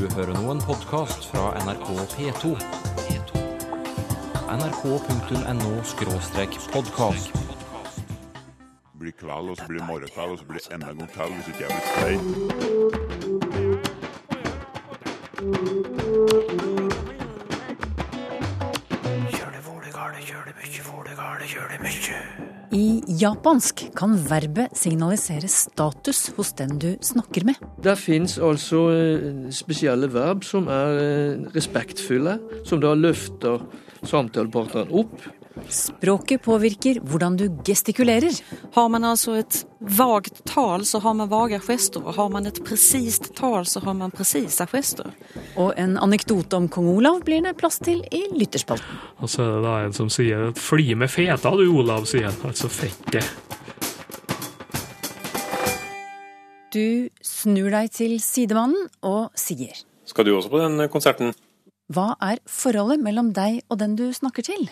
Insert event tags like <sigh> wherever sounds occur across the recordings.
Du hører nå en podkast fra NRK P2. nrk.no-podkast. blir kveld, og så blir morgenkveld, og så blir enda en gang kveld hvis ikke jeg blir stein. Japansk kan verbet signalisere status hos den du snakker med. Det fins altså eh, spesielle verb som er eh, respektfulle, som da løfter samtalepartneren opp. Språket påvirker hvordan du gestikulerer. Har man altså et vagt tal så har man vage gester Og har man et presist tal så har man presise gester. Og en anekdote om kong Olav blir det plass til i lytterspalten. Og så er det da en som sier at 'fly med feta du, Olav', sier han. Altså fette. Du snur deg til sidemannen og sier Skal du også på den konserten? Hva er forholdet mellom deg og den du snakker til?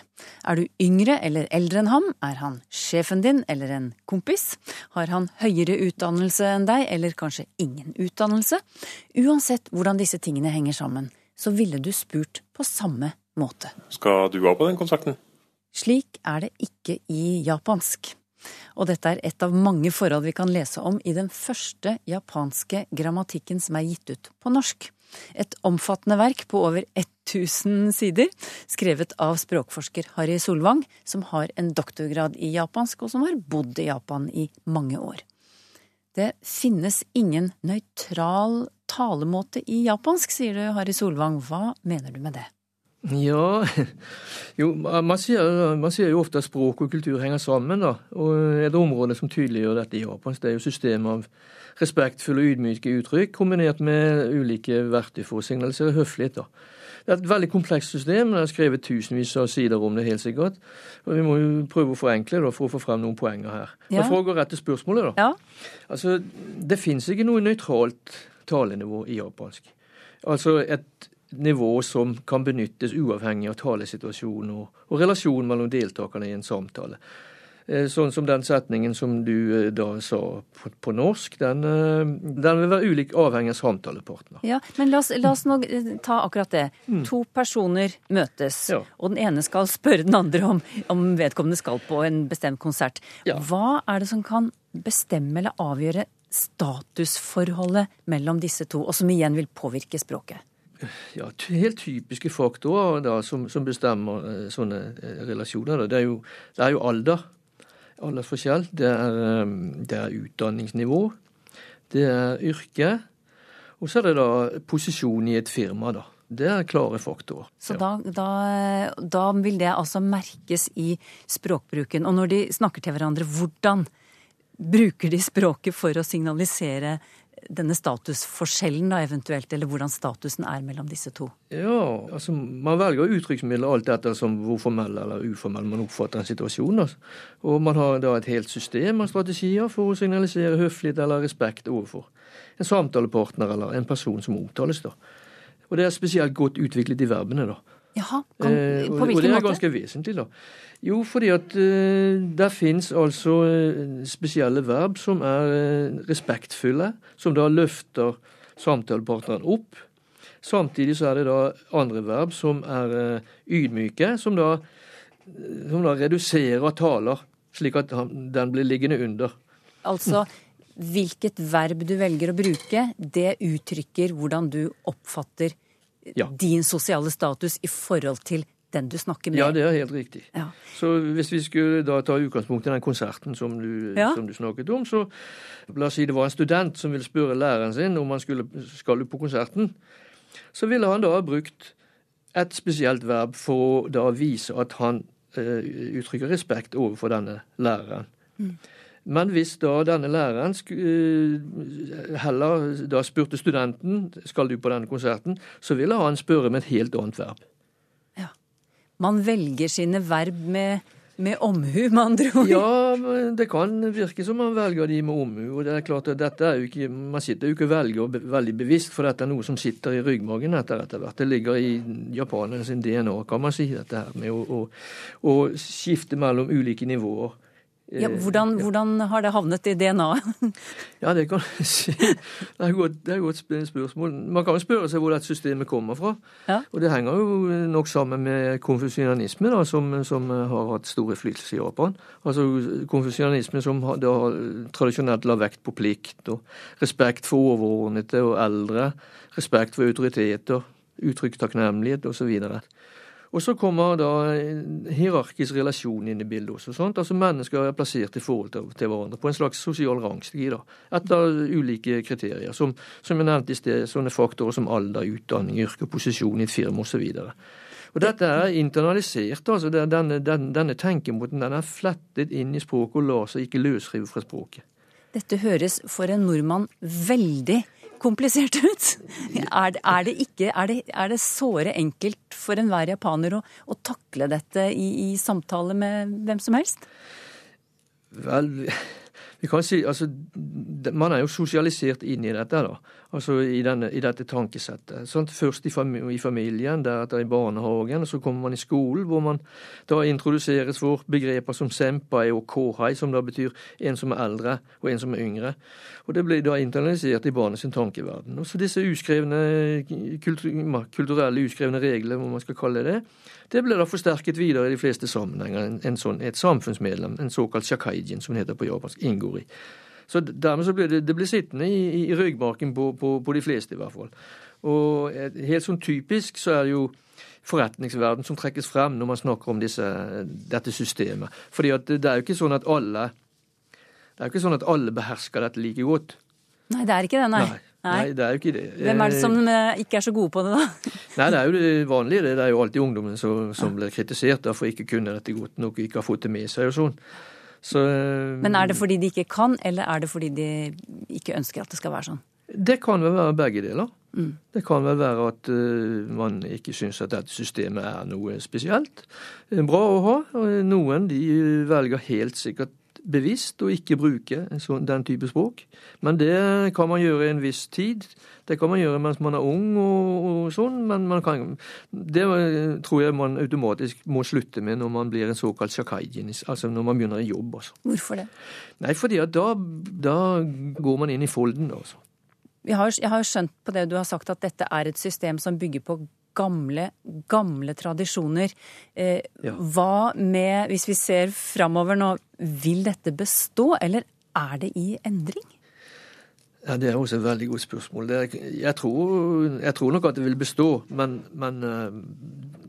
Er du yngre eller eldre enn ham? Er han sjefen din eller en kompis? Har han høyere utdannelse enn deg, eller kanskje ingen utdannelse? Uansett hvordan disse tingene henger sammen, så ville du spurt på samme måte. Skal du òg på den konserten? Slik er det ikke i japansk. Og dette er et av mange forhold vi kan lese om i den første japanske grammatikken som er gitt ut på norsk. Et omfattende verk på over 1000 sider, skrevet av språkforsker Harry Solvang, som har en doktorgrad i japansk, og som har bodd i Japan i mange år. Det finnes ingen nøytral talemåte i japansk, sier du, Harry Solvang. Hva mener du med det? Ja, jo, man sier, man sier jo ofte at språk og kultur henger sammen. da, og Et område som tydeliggjør dette i japansk, det er jo systemet av respektfulle og ydmyke uttrykk kombinert med ulike verktøy for å signalisere høflighet. da. Det er et veldig komplekst system. Det er skrevet tusenvis av sider om det, helt sikkert. Og Vi må jo prøve å forenkle da, for å få frem noen poenger her. Ja. Men For å gå rett til spørsmålet, da. Ja, Altså, Det fins ikke noe nøytralt talenivå i japansk. Altså et nivå som kan benyttes uavhengig av talesituasjon og, og relasjon mellom deltakerne i en samtale. Eh, Sånn som den setningen som du eh, da sa på, på norsk, den, eh, den vil være ulik avhengig av samtalepartner. ja. Men la oss, la oss nå ta akkurat det. To personer møtes, Ja. og den ene skal spørre den andre om, om vedkommende skal på en bestemt konsert. Ja. Hva er det som kan bestemme eller avgjøre statusforholdet mellom disse to, og som igjen vil påvirke språket? Ja, Helt typiske faktorer da, som, som bestemmer eh, sånne eh, relasjoner. Det, er jo, det er jo alder. Aldersforskjell. Det er, eh, det er utdanningsnivå. Det er yrke. Og så er det da posisjon i et firma. da. Det er klare faktorer. Så da, da, da vil det altså merkes i språkbruken. Og når de snakker til hverandre, hvordan bruker de språket for å signalisere denne statusforskjellen, da eventuelt, eller hvordan statusen er mellom disse to? Ja, altså man velger uttrykksmidler alt etter som hvor formell eller uformell man oppfatter en situasjon. Altså. Og man har da et helt system av strategier for å signalisere høflighet eller respekt overfor en samtalepartner eller en person som omtales. da. Og det er spesielt godt utviklet i verbene. da. Jaha, kan, hvilken måte? og, det er ganske vesentlig, da. Jo, fordi at eh, der fins altså eh, spesielle verb som er eh, respektfulle, som da løfter samtalepartneren opp. Samtidig så er det da andre verb som er eh, ydmyke, som da, som da reduserer taler, slik at den blir liggende under. Altså, hvilket verb du velger å bruke, det uttrykker hvordan du oppfatter Ja. din sosiale status i forhold til den du snakker med. Ja, det er helt riktig. Ja. Så hvis vi skulle da ta utgangspunkt i den konserten som du, Ja. som du snakket om, så la oss si det var en student som ville spørre læreren sin om han skulle, skal på konserten, så ville han da ha brukt et spesielt verb for å da vise at han eh, uttrykker respekt overfor denne læreren. Men hvis da denne læreren eh, heller da spurte studenten skal du på denne konserten, så ville han spørre med et helt annet verb. Ja. Man velger sine verb med, med omhu, med andre ord. Ja, det kan virke som man velger de med omhu. Og det er klart at dette er jo ikke, Man sitter jo ikke og velger be veldig bevisst, for dette er noe som sitter i ryggmargen etter etter hvert. Det ligger i japanernes DNA, kan man si, dette her med å, å, å skifte mellom ulike nivåer Ja, hvordan, hvordan har det havnet i DNA-et? <laughs> Ja, det kan du si. Det er et godt, spørsmål. Man kan jo spørre seg hvor dette systemet kommer fra. Ja. Og det henger jo nok sammen med konfusianisme, da, som, som har hatt stor innflytelse i Japan. Altså konfusianisme som har tradisjonelt la vekt på plikt og respekt for overordnede og eldre, respekt for autoriteter, uttrykk takknemlighet osv. Og så kommer da hierarkisk relasjon inn i bildet også. Sant? Altså Mennesker er plassert i forhold til, til hverandre på en slags sosial rangstigi, da, Etter ulike kriterier, som, som jeg nevnte i sted, sånne faktorer som alder, utdanning, yrke, posisjon i et firma osv. Og dette er internalisert. altså denne, den, Denne tenkemåten den er flettet inn i språket og lar seg ikke løsrive fra språket. Dette høres for en nordmann veldig komplisert <laughs> ut. Er, er, det, ikke, er, det, er det såre enkelt for enhver japaner å, å takle dette i, i samtale med hvem som helst? Vel, vi kan si altså Man er jo sosialisert inn i dette, da. Altså i, denne, i dette tankesettet. Sant? Først i, fam i familien, deretter i barnehagen, og så kommer man i skolen, hvor man da introduseres for begreper som senpai og kohai, som da betyr en som er eldre og en som er yngre. Og det blir da internalisert i barnets tankeverden. Og så disse uskrevne, kultu kulturelle uskrevne regler, om man skal kalle det det, ble blir da forsterket videre i de fleste sammenhenger. En, en sånn, et samfunnsmedlem, en såkalt shakaijin, som det heter på japansk, inngår i. Så dermed så blir det, det blir sittende i, i, ryggmargen på, på, på de fleste, i hvert fall. Og helt sånn typisk så er det jo forretningsverden som trekkes frem når man snakker om disse, dette systemet. Fordi at det, det er jo ikke sånn at alle det er jo ikke sånn at alle behersker dette like godt. Nei, det er ikke det, nei. Nei, nei, det er jo ikke det. Hvem er det som eh, ikke er så gode på det, da? <laughs> Nei, det er jo det vanlige. Det Det er jo alltid ungdommen som, som blir kritisert da, for ikke kunne dette godt nok, ikke har fått det med seg og sånn. Så, Men er det fordi de ikke kan, eller er det fordi de ikke ønsker at det skal være sånn? Det kan vel være begge deler. Det kan vel være at uh, man ikke syns at dette systemet er noe spesielt. Bra å ha. Noen de velger helt sikkert bevisst å ikke bruke sånn, den type språk. Men det kan man gjøre i en viss tid. Det kan man gjøre mens man er ung og, og sånn, men man kan, det eh, tror jeg man automatisk må slutte med når man blir en såkalt shakaijin, altså når man begynner i jobb. altså. Hvorfor det? Nei, fordi at da, da går man inn i folden, altså. Jeg har, jeg har skjønt på det du har sagt at dette er et system som bygger på gamle, gamle tradisjoner. Eh, Ja. Hva med, hvis vi ser framover nå, vil dette bestå, eller er det i endring? Ja, Det er også et veldig godt spørsmål. Er, jeg, tror, jeg tror nok at det vil bestå, men, men eh,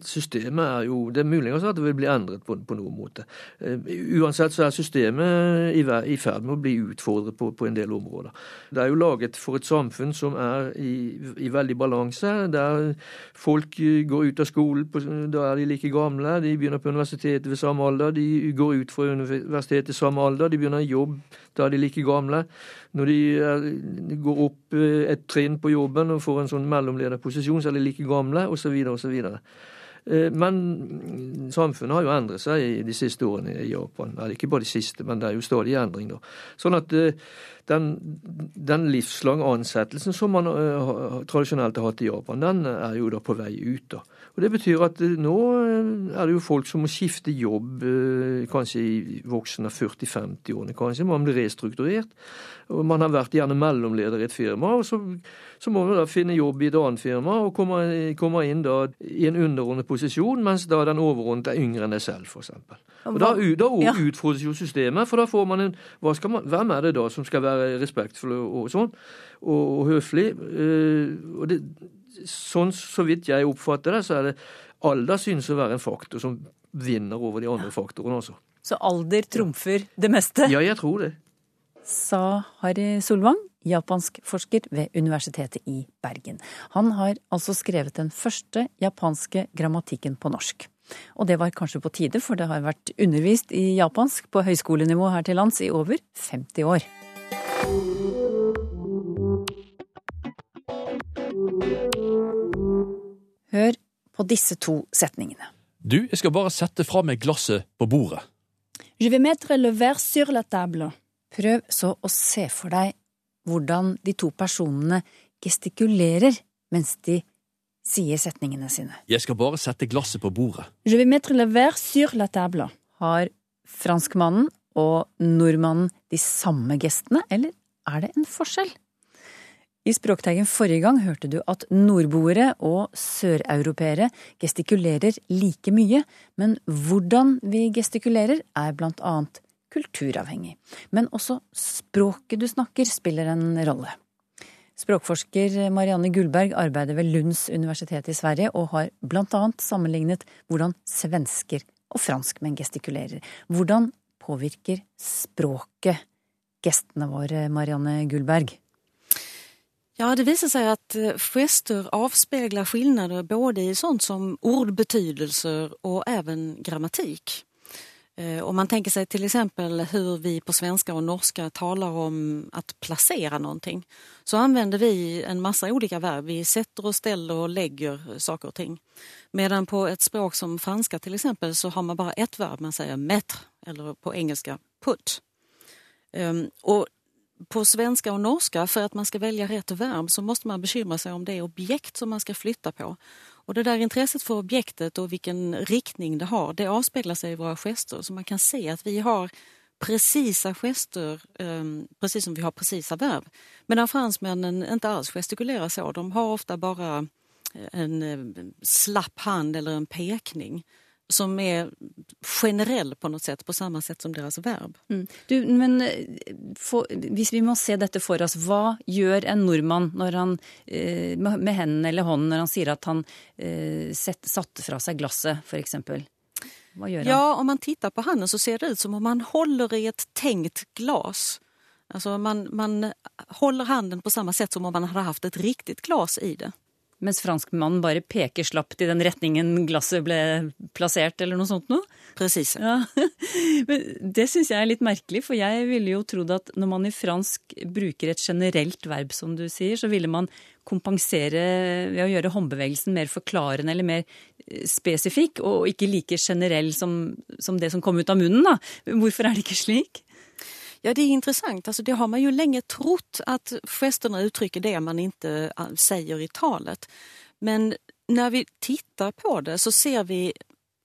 systemet er jo Det er mulig at det vil bli endret på, på noen måte. Eh, Uansett så er systemet i, i ferd med å bli utfordret på, på en del områder. Det er jo laget for et samfunn som er i, i veldig balanse, der folk eh, går ut av skolen, på, da er de like gamle, de begynner på universitetet ved samme alder, de går ut fra universitetet i samme alder, de begynner i jobb, da er de like gamle. Når de, er, går opp eh, et trinn på jobben og får en sånn mellomlederposisjon, så er de like gamle, osv., osv. Eh, Men mm, samfunnet har jo endret seg de siste årene i Japan. Eller ikke bare de siste, men det er jo stadig endring. da. Sånn at eh, den, den livslange ansettelsen som man uh, tradisjonelt har hatt i Japan, den er jo da på vei ut. da. Og Det betyr at uh, nå eh, er det jo folk som må skifte jobb uh, kanskje i voksen av 40-50-årene. kanskje, Man blir restrukturert. og Man har vært gjerne mellomleder i et firma, og så, så må man da finne jobb i et annet firma og komme, komme inn da i en underordnet posisjon, mens da den overordnede er yngre enn deg selv, f.eks. Da, da Ja. utfordres jo systemet, for da får man en hva skal man, Hvem er det da som skal være respektfull og, sånn, og, og høflig? Eh, og det, sånn så vidt jeg oppfatter det, så er det alder synes å være en faktor som vinner over de andre faktorene også. Så alder trumfer det meste, Ja, jeg tror det. sa Harry Solvang, japansk forsker ved Universitetet i Bergen. Han har altså skrevet den første japanske grammatikken på norsk. Og det var kanskje på tide, for det har vært undervist i japansk på høyskolenivå her til lands i over 50 år. Hør på disse to setningene. Du, jeg skal bare sette fra meg glasset på bordet. Je vais mettre le verre sur la table. Prøv så å se for deg hvordan de to personene gestikulerer mens de sier setningene sine. Jeg skal bare sette glasset på bordet. Je vais mettre le verre sur la table. Har franskmannen og nordmannen de samme gestene, eller er det en forskjell? I Språkteigen forrige gang hørte du at nordboere og søreuropeere gestikulerer like mye, men hvordan vi gestikulerer er blant annet kulturavhengig. Men også språket du snakker spiller en rolle. Språkforsker Marianne Gullberg arbeider ved Lunds universitet i Sverige, og har blant annet sammenlignet hvordan svensker og franskmenn gestikulerer. Hvordan påvirker språket gestene våre, Marianne Gullberg? Ja, det viser seg at eh, gester avspegler skillnader både i sånt som ordbetydelser og även grammatik. Eh, om man tenker seg f.eks. hvordan vi på svenska og norska taler om å plassere noe, så anvender vi en masse olika verb. Vi setter og steller og legger saker og ting. Medan på et språk som franska f.eks. så har man bare ett verb, man sier mettre eller på engelska put. Um, och på svenska och norska, för att man ska välja rätt verb så måste man bekymra sig om det objekt som man ska flytta på. Och det där intresset för objektet och vilken riktning det har, det avspeglar sig i våra gester. Så man kan se att vi har precisa gester, um, precis som vi har precisa verb. Medan fransmännen inte alls gestikulerar så. De har ofta bara en slapp hand eller en pekning som er generell på noe sett, på samme sett som deres verb. Mm. Du, men for, hvis vi må se dette for oss, hva gjør en nordmann han, eh, med hendene eller hånden når han sier at han eh, satte fra seg glasset, f.eks.? Hva gjør han? Ja, om man tittar på handen så ser det ut som om man holder i et tenkt glas. Altså man, man holder handen på samme sett som om man hadde hatt et riktig glas i det mens franskmannen bare peker slapt i den retningen glasset ble plassert, eller noe sånt noe? Presis. Ja. <laughs> Men det syns jeg er litt merkelig, for jeg ville jo trodd at når man i fransk bruker et generelt verb, som du sier, så ville man kompensere ved å gjøre håndbevegelsen mer forklarende eller mer eh, spesifikk, og ikke like generell som, som det som kom ut av munnen, da. Hvorfor er det ikke slik? Ja, det är intressant. Alltså, det har man ju länge trott att gesterna uttrycker det man inte sier säger i talet. Men när vi tittar på det så ser vi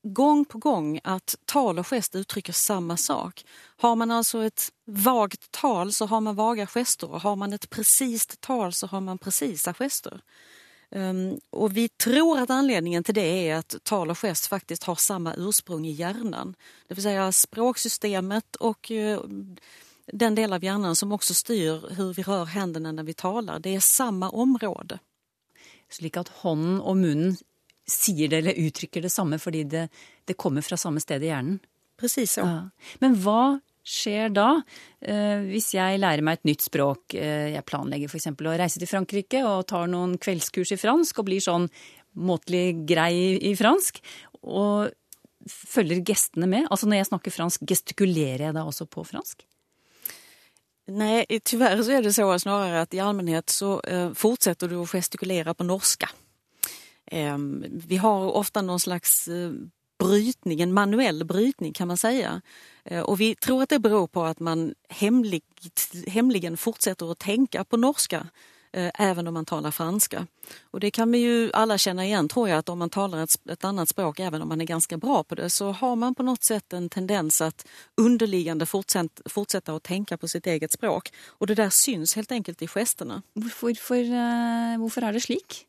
gång på gång att tal och gest uttrycker samma sak. Har man alltså ett vagt tal så har man vaga gester och har man ett precist tal så har man precisa gester. Um, och vi tror att anledningen till det är att tal och gest faktiskt har samma ursprung i hjärnan. Det vill säga språksystemet och uh, den del av hjärnan som også styr hur vi rör händerna når vi taler. Det er samme område. Slik at hånden og munnen sier det eller uttrykker det samme fordi det, det kommer fra samme sted i hjernen? Precis så. Ja. Men hva skjer da eh, hvis jeg lærer meg et nytt språk? Eh, jeg planlegger f.eks. å reise til Frankrike og tar noen kveldskurs i fransk og blir sånn måtelig grei i fransk. Og følger gestene med? Altså når jeg snakker fransk, gestikulerer jeg da også på fransk? Nei, tyvärr så är det så snarere at i allmänhet så eh, fortsätter du å gestikulere på norska. Vi har ofte noen slags brytning, en manuell brytning kan man säga. Og och vi tror att det beror på att man hemligt, hemligen fortsätter att tänka på norska Eh, även om man talar franska. Och det kan vi ju alla känna igen tror jag att om man talar ett, ett, annat språk, även om man är ganska bra på det, så har man på något sätt en tendens att underliggande fortsetter att tänka på sitt eget språk. Och det där syns helt enkelt i gesterna. Hvorfor, uh, hvorfor er det slik?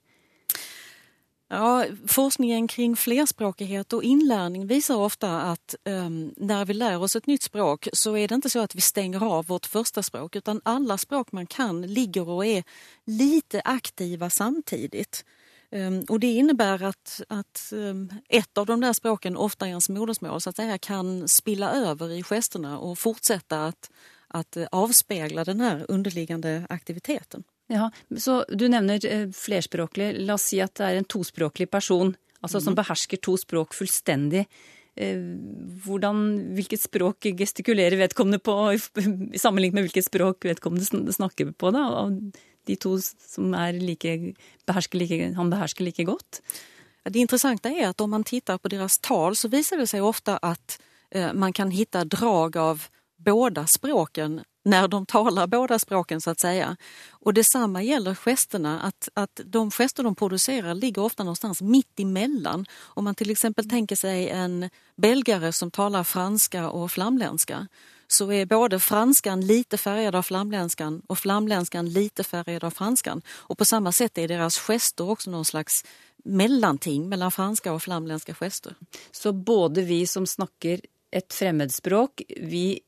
Ja, forskningen kring flerspråkighet och inlärning visar ofta att um, när vi lär oss ett nytt språk så är det inte så att vi stänger av vårt första språk utan alla språk man kan ligger och är lite aktiva samtidigt. Um, och det innebär att, att um, ett av de där språken, ofta ens modersmål, så att säga, kan spilla över i gesterna och fortsätta att, att den här underliggande aktiviteten. Ja, så Du nevner eh, flerspråklig. La oss si at det er en tospråklig person altså som mhm. behersker to språk fullstendig. Eh, hvordan, hvilket språk gestikulerer vedkommende på, i sammenlignet med hvilket språk vedkommende snakker på? da, Av de to som like, behersker like, han behersker like godt? Det interessante er at om man tittar på deres tal så viser det seg ofte at eh, man kan finne drag av både språken när de talar båda språken så att säga. Och detsamma gäller gesterna, att, att de gester de producerar ligger ofta någonstans mitt emellan. Om man till exempel tänker sig en belgare som talar franska och flamländska så är både franskan lite färgad av flamländskan och flamländskan lite färgad av franskan. Och på samma sätt är deras gester också någon slags mellanting mellan franska og flamländska gester. Så både vi som snakker et fremmedspråk, vi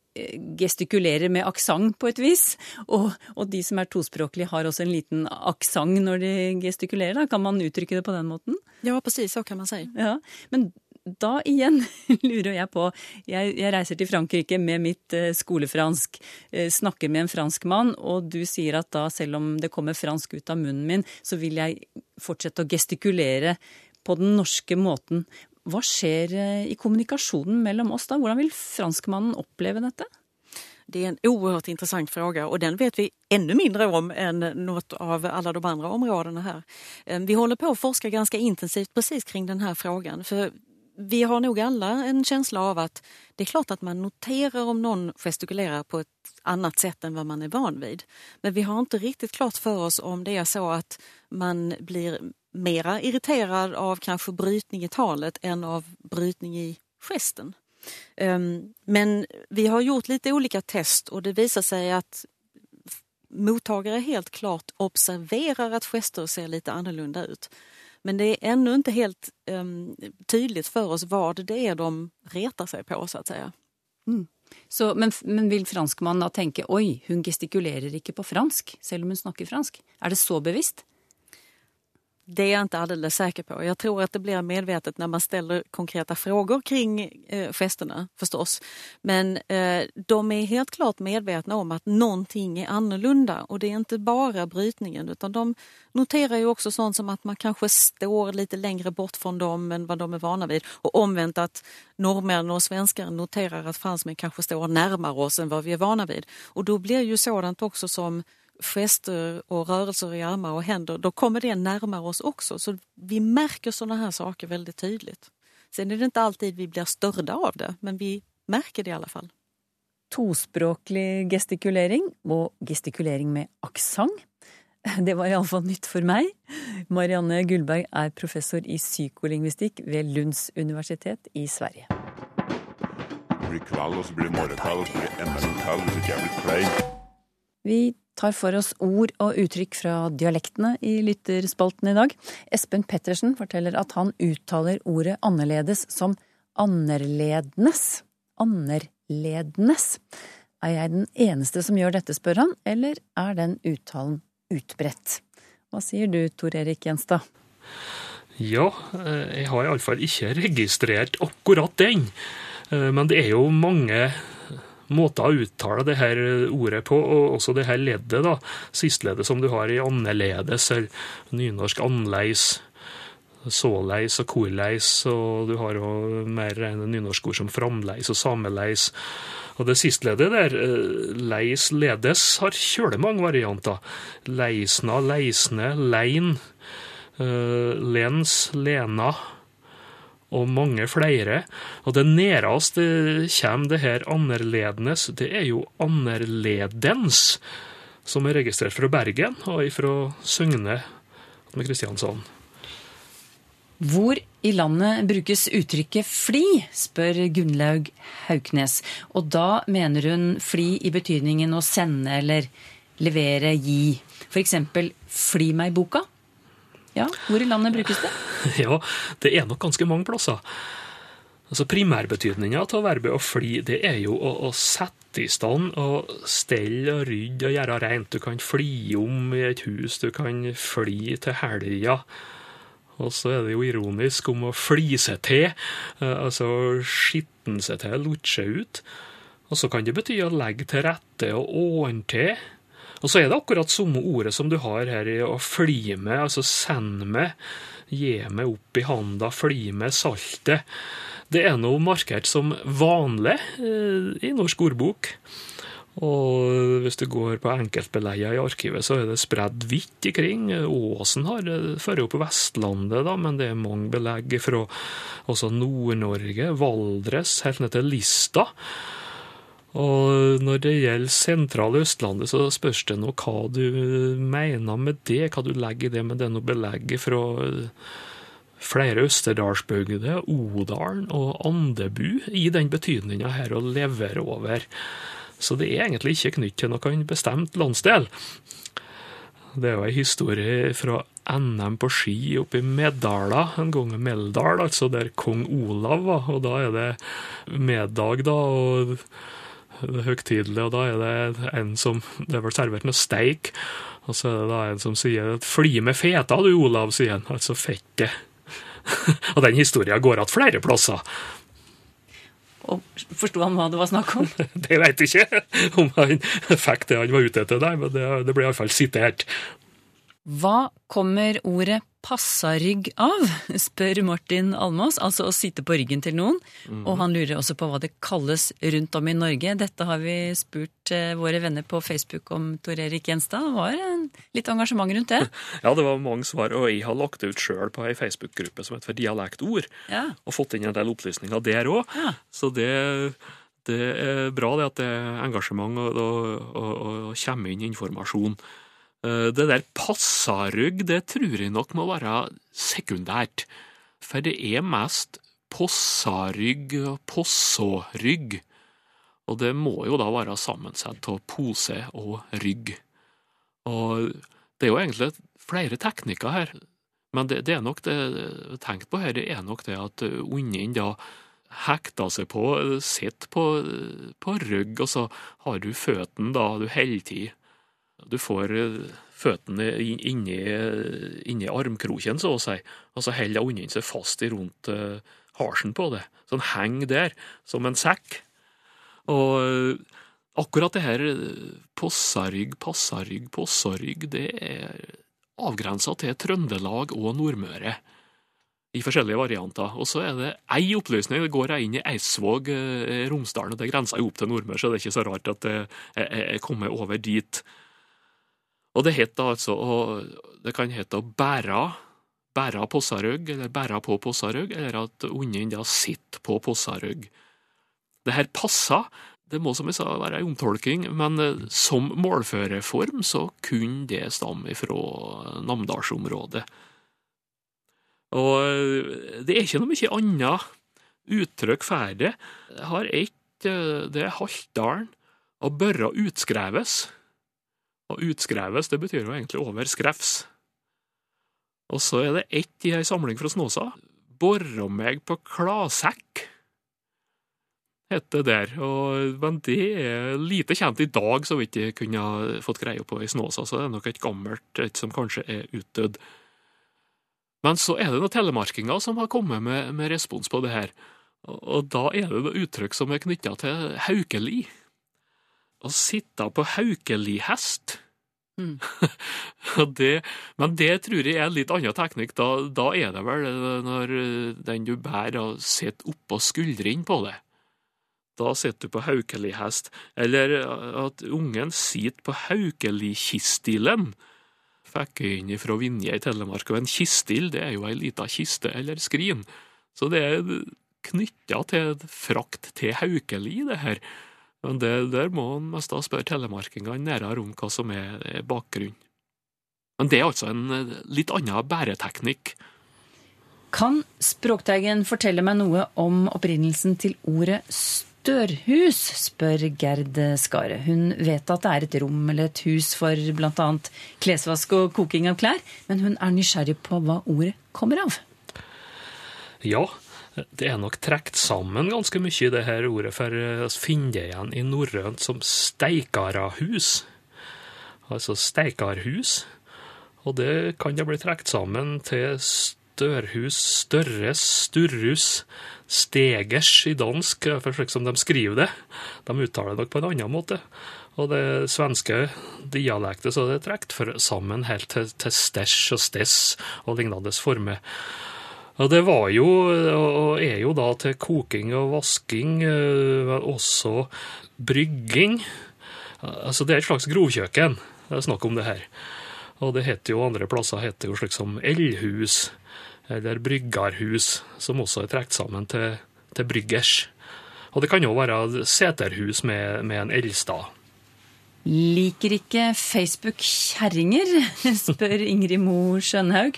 gestikulerer med aksent på et vis, og, og, de som er tospråklige har også en liten aksent når de gestikulerer. Da. Kan man uttrykke det på den måten? Ja, precis, så kan man si. Ja, men da igjen <laughs> lurer jeg på jeg, jeg, reiser til Frankrike med mitt eh, skolefransk, eh, snakker med en franskmann, og du sier at da, selv om det kommer fransk ut av munnen min, så vil jeg fortsette å gestikulere på den norske måten. Hva skjer eh, i kommunikasjonen mellom oss da? Hvordan vil franskmannen oppleve dette? Det er en oerhört intressant fråga och den vet vi ännu mindre om än något av alla de andra områdena här. Vi håller på att forska ganska intensivt precis kring den här frågan. För vi har nog alla en känsla av att det är klart att man noterar om någon gestikulerar på ett annat sätt än vad man är van vid. Men vi har inte riktigt klart för oss om det är så att man blir mera irriterad av kanske brytning i talet än av brytning i gesten. Ehm, men vi har gjort lite olika test och det visar sig att mottagare helt klart observerar att gester ser lite annorlunda ut. Men det är ännu inte helt um, tydligt för oss vad det är de retar seg på, så att säga. Mm. Så, men, men, vil franskmannen da tenke oi, hun gestikulerer ikke på fransk, selv om hun snakker fransk? Er det så bevisst? Det är jag inte alldeles säker på. Jag tror att det blir medvetet när man ställer konkreta frågor kring eh, gesterna förstås. Men eh, de är helt klart medvetna om att någonting är annorlunda och det är inte bara brytningen utan de noterar ju också sånt som att man kanske står lite längre bort från dem än vad de är vana vid. Och omvänt att norrmän och svenskar noterar att fransmän kanske står närmare oss än vad vi är vana vid. Och då blir ju sådant också som gester och rörelser i armar och händer, då kommer det närmare oss också. Så vi märker sådana här saker väldigt tydligt. Sen är det inte alltid vi blir störda av det, men vi märker det i alla fall. Tospråklig gestikulering og gestikulering med aksent. <laughs> Det var iallfall nytt for meg. Marianne Gullberg er professor i psykolingvistikk ved Lunds universitet i Sverige. Det blir kveld, og så blir det morgenkveld, og så blir det enda en kveld hvis ikke jeg blir klein. Vi tar for oss ord og uttrykk fra dialektene i lytterspalten i dag. Espen Pettersen forteller at han uttaler ordet annerledes som annerlednes. Annerlednes. Er jeg den eneste som gjør dette, spør han, eller er den uttalen utbredt? Hva sier du, Tor Erik Gjenstad? Ja, eh, jeg har iallfall ikke registrert akkurat den. Eh, men det er jo mange måter å uttale det her ordet på, og også det her leddet, da, sistleddet som du har i annerledes, eller nynorsk annerledes, såleis og korleis, og du har jo mer nynorskord som framleis og sameleis. Og det sistleddet der, eh, leis, ledes, har kjølig mange varianter. Leisna, leisne, lein, eh, lens, lena og mange flere. Og det nærmest det kommer det her annerledes, det er jo annerledens, som er registrert fra Bergen og fra Søgne med Kristiansand. Hvor i landet brukes uttrykket fli, spør Gunnlaug Hauknes. Og da mener hun fli i betydningen å sende eller levere, gi. Eksempel fli meg-boka. Ja, Hvor i landet brukes det? <laughs> Ja, det er nok ganske mange plasser. Altså Primærbetydninga av verbet å fly, det er jo å, å sette i stand og stelle og rydde og gjøre rent. Du kan fly om i et hus, du kan fly til helga. Og så er det jo ironisk om å flise til, eh, altså skitten seg til, lutsje ut. Og så kan det bety å legge til rette og ordne til. Og så er det akkurat samme ordet som du har her i å fly med, altså send med, gi meg opp i handa, fly med saltet. Det er nå markert som vanlig eh, i norsk ordbok. Og hvis du går på enkeltbeleier i arkivet, så er det spredd vidt ikring. Åsen har fører jo på Vestlandet, da, men det er mange belegg fra Nord-Norge, Valdres, helt ned til Lista. Og når det gjelder sentrale Østlandet, så spørs det nå hva du mener med det, hva du legger i det, med det er noe belegg fra flere Østerdalsbygder, Odalen og Andebu i den betydninga her å levere over. Så det er egentlig ikke knyttet til noen bestemt landsdel. Det er jo ei historie fra NM på ski oppe i Meddala, en gang i Meldal, altså der kong Olav var. Og da er det middag, da, og det høgtidelig, og da er det en som Det er vel servert noe steik, og så er det da en som sier 'fli med feta du, Olav', sier han. Altså fettet. <laughs> og den historien går igjen flere plasser. Og Forsto han hva det var snakk om? <laughs> Det vet jeg ikke, om han fikk det han var ute etter nei, men det, det ble iallfall sitert. Hva kommer ordet passarygg av, <laughs> spør Martin Almås, altså å sitte på ryggen til noen. Og han lurer også på hva det kalles rundt om i Norge. Dette har vi spurt eh, våre venner på Facebook om, Tor Erik Gjenstad. Det var en, litt engasjement rundt det. <laughs> Ja, det var mange svar, og jeg har lagt det ut sjøl på ei Facebook-gruppe som heter dialektord, Ja. og fått inn en del opplysninger der òg. Ja. Så det, det er bra det at det er engasjement og, og, og, og kommer inn informasjon. Eh, Det der passarygg, det tror jeg nok må være sekundært. For det er mest possarygg og possårygg. Og det må jo da være sammensatt av pose og rygg. Og det er jo egentlig flere teknikker her. Men det, det er nok det tenkt på her, det er nok det at unden da hekta seg på, sitter på, på rygg, og så har du føttene da, du holder til. Du får eh, føttene inn- inni, inni armkroken, så å si, og så holder ungen seg fast rundt uh, halsen på det. Så den henger der, som en sekk. Og eh, akkurat det her eh, possarygg, passarygg, possarygg, det er avgrensa til Trøndelag og Nordmøre i forskjellige varianter. Og så er det ei opplysning. Det går jeg inn i Eidsvåg, eh, Romsdalen, og det grenser jo opp til Nordmøre, så det er ikke så rart at jeg er- er er kommet over dit. Og det heter altså å- Det kan hete å bæra, bæra possarygg, eller bæra på possarygg, eller at hunden da sitter på possarygg. Det her passer. Det må som jeg sa være en omtolking, men eh, som målførerform så kunne det stamme fra Namdalsområdet. Og eh, det er ikke noe mye annet uttrykk for det. Jeg har ett, eh, det er Haltdalen, og børra utskreves. Og utskreves, det betyr jo egentlig over skrevs. Og så er det ett i ei samling fra Snåsa. Borra meg på klasekk, heter det der. Og, men det er lite kjent i dag, så vidt jeg kunne fått greie på i Snåsa, så det er nok et gammelt et som kanskje er utdødd. Men så er det noen telemarkinger som har kommet med, med respons på det her. Og da er det noe uttrykk som er knytta til haukeli. Å sitte på haukelihest. Mm. <laughs> Det, men det tror jeg er en litt annen teknikk. Da, da er det vel når den du bærer, sitter oppå skuldrene på det. Da sitter du på haukelihest. Eller at ungen sitter på haukelikistilen fikk jeg inn fra Vinje i Telemark. Og en kistil det er jo ei lita kiste eller skrin. Så det er knytta til frakt til Haukeli, det her. Men det, der må en mest da spørre telemarkingene nærmere om hva som er, er bakgrunnen. Men det er altså en eh, litt annen bæreteknikk. Kan Språkteigen fortelle meg noe om opprinnelsen til ordet størhus, spør Gerd Skare. Hun vet at det er et rom eller et hus for bl.a. klesvask og koking av klær, men hun er nysgjerrig på hva ordet kommer av. Ja, det er nok trukket sammen ganske mye i det her ordet, for vi finner det igjen i norrønt som steikarahus. Altså steikarhus. Og det kan da bli trukket sammen til størhus, størres, sturrus, stegers i dansk, for slik som de skriver det. De uttaler det nok på en annen måte. Og det svenske dialektet så er det trukket sammen helt til, til stæsj og stess og lignende former. Og det var jo, og er jo da til koking og vasking, eh, men også brygging. Altså det er et slags grovkjøkken det er snakk om det her. Og det heter jo andre plasser heter jo slik som eldhus, eller bryggarhus, som også er trukket sammen til, til bryggers. Og det kan jo være seterhus med, med en eldstad. Liker ikke Facebook kjerringer, <laughs> spør Ingrid Mo Skjønhaug.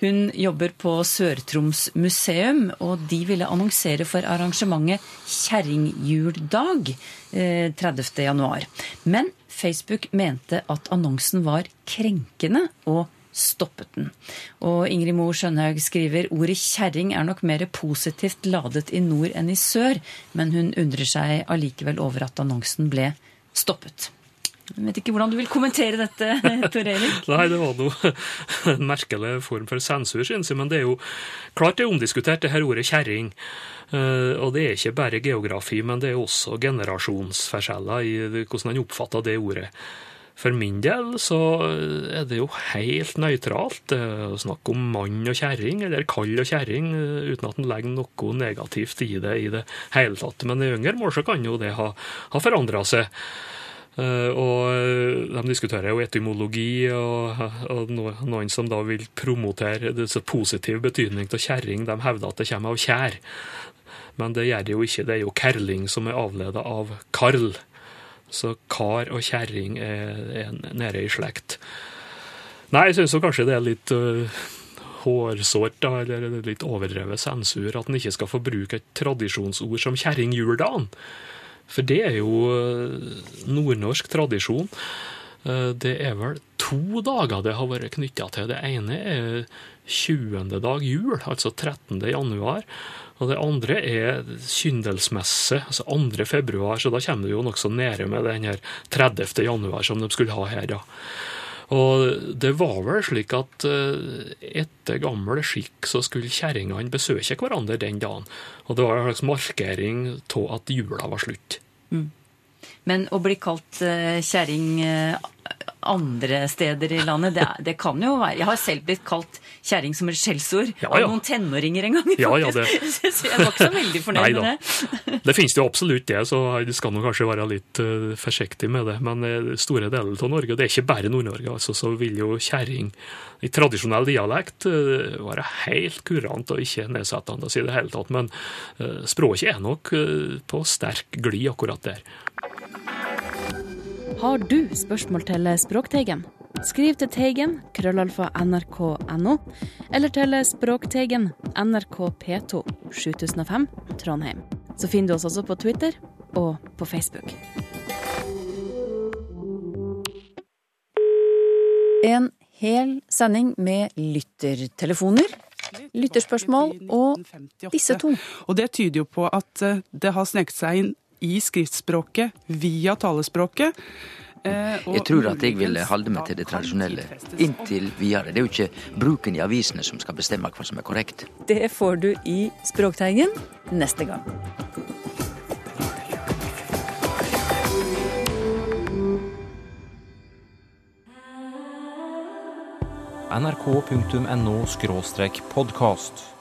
Hun jobber på Sør-Troms museum, og de ville annonsere for arrangementet Kjerringjuldag 30. januar. Men Facebook mente at annonsen var krenkende, og stoppet den. Og Ingrid Moe Skjønhaug skriver ordet kjerring er nok mer positivt ladet i nord enn i sør, men hun undrer seg allikevel over at annonsen ble stoppet. Jeg vet ikke hvordan du vil kommentere dette, <laughs> Tor Erik? Nei, det var noe en <laughs> merkelig form for sensur, synes jeg. Men det er jo klart det er omdiskutert, det her ordet kjerring. Uh, og det er ikke bare geografi, men det er også generasjonsforskjeller i hvordan en oppfatter det ordet. For min del så er det jo helt nøytralt. å snakke om mann og kjerring, eller kall og kjerring, uten at en legger noe negativt i det i det hele tatt. Men i yngre mål så kan jo det ha, ha forandra seg. Uh, og de diskuterer jo etymologi, og, og, noen som da vil promotere det så positiv betydning av kjerring, de hevder at det kommer av kjær. Men det gjør det jo ikke. Det er jo kerling som er avleda av karl. Så kar og kjerring er, er nede i slekt. Nei, jeg syns kanskje det er litt uh, hårsårt, da, eller litt overdrevet sensur, at en ikke skal få bruke et tradisjonsord som kjerringjuldagen. For det er jo nordnorsk tradisjon. Det er vel to dager det har vært knytta til. Det ene er 20. dag jul, altså 13. januar. Og det andre er kyndelsmesse, altså 2. februar, så da kommer du jo nokså nede med den her 30. januar som de skulle ha her, da. Og det var vel slik at etter gammel skikk så skulle kjerringene besøke hverandre den dagen. Og det var en slags markering av at jula var slutt. Mm. Men å bli kalt uh, kjerring uh, andre steder i landet, det, det, kan jo være Jeg har selv blitt kalt kjerring som et skjellsord ja, av noen tenåringer en gang. faktisk. Ja, ja, det... <laughs> så jeg var ikke så veldig fornøyd Nei, med det. Det finnes jo absolutt det, så du skal nå kanskje være litt uh, forsiktig med det. Men uh, store deler av Norge, og det er ikke bare Nord-Norge, altså, så vil jo kjerring i tradisjonell dialekt uh, være helt kurant og ikke nedsettende i det hele tatt. Men språket er nok på sterk glid akkurat der. Har du spørsmål til Språkteigen? Skriv til Teigen, krøllalfa nrk.no, eller til Språkteigen, NRK P2, 7005, Trondheim. Så finner du oss også på Twitter og på Facebook. En hel sending med lyttertelefoner, lytterspørsmål og disse to. Og det tyder jo på at eh, det har sneket seg inn i skriftspråket via talespråket. Eh, Jeg tror at jeg vil holde meg til det tradisjonelle inntil videre. Det er jo ikke bruken i avisene som skal bestemme hva som er korrekt. Det får du i Språkteigen neste gang. nrk.no podkast.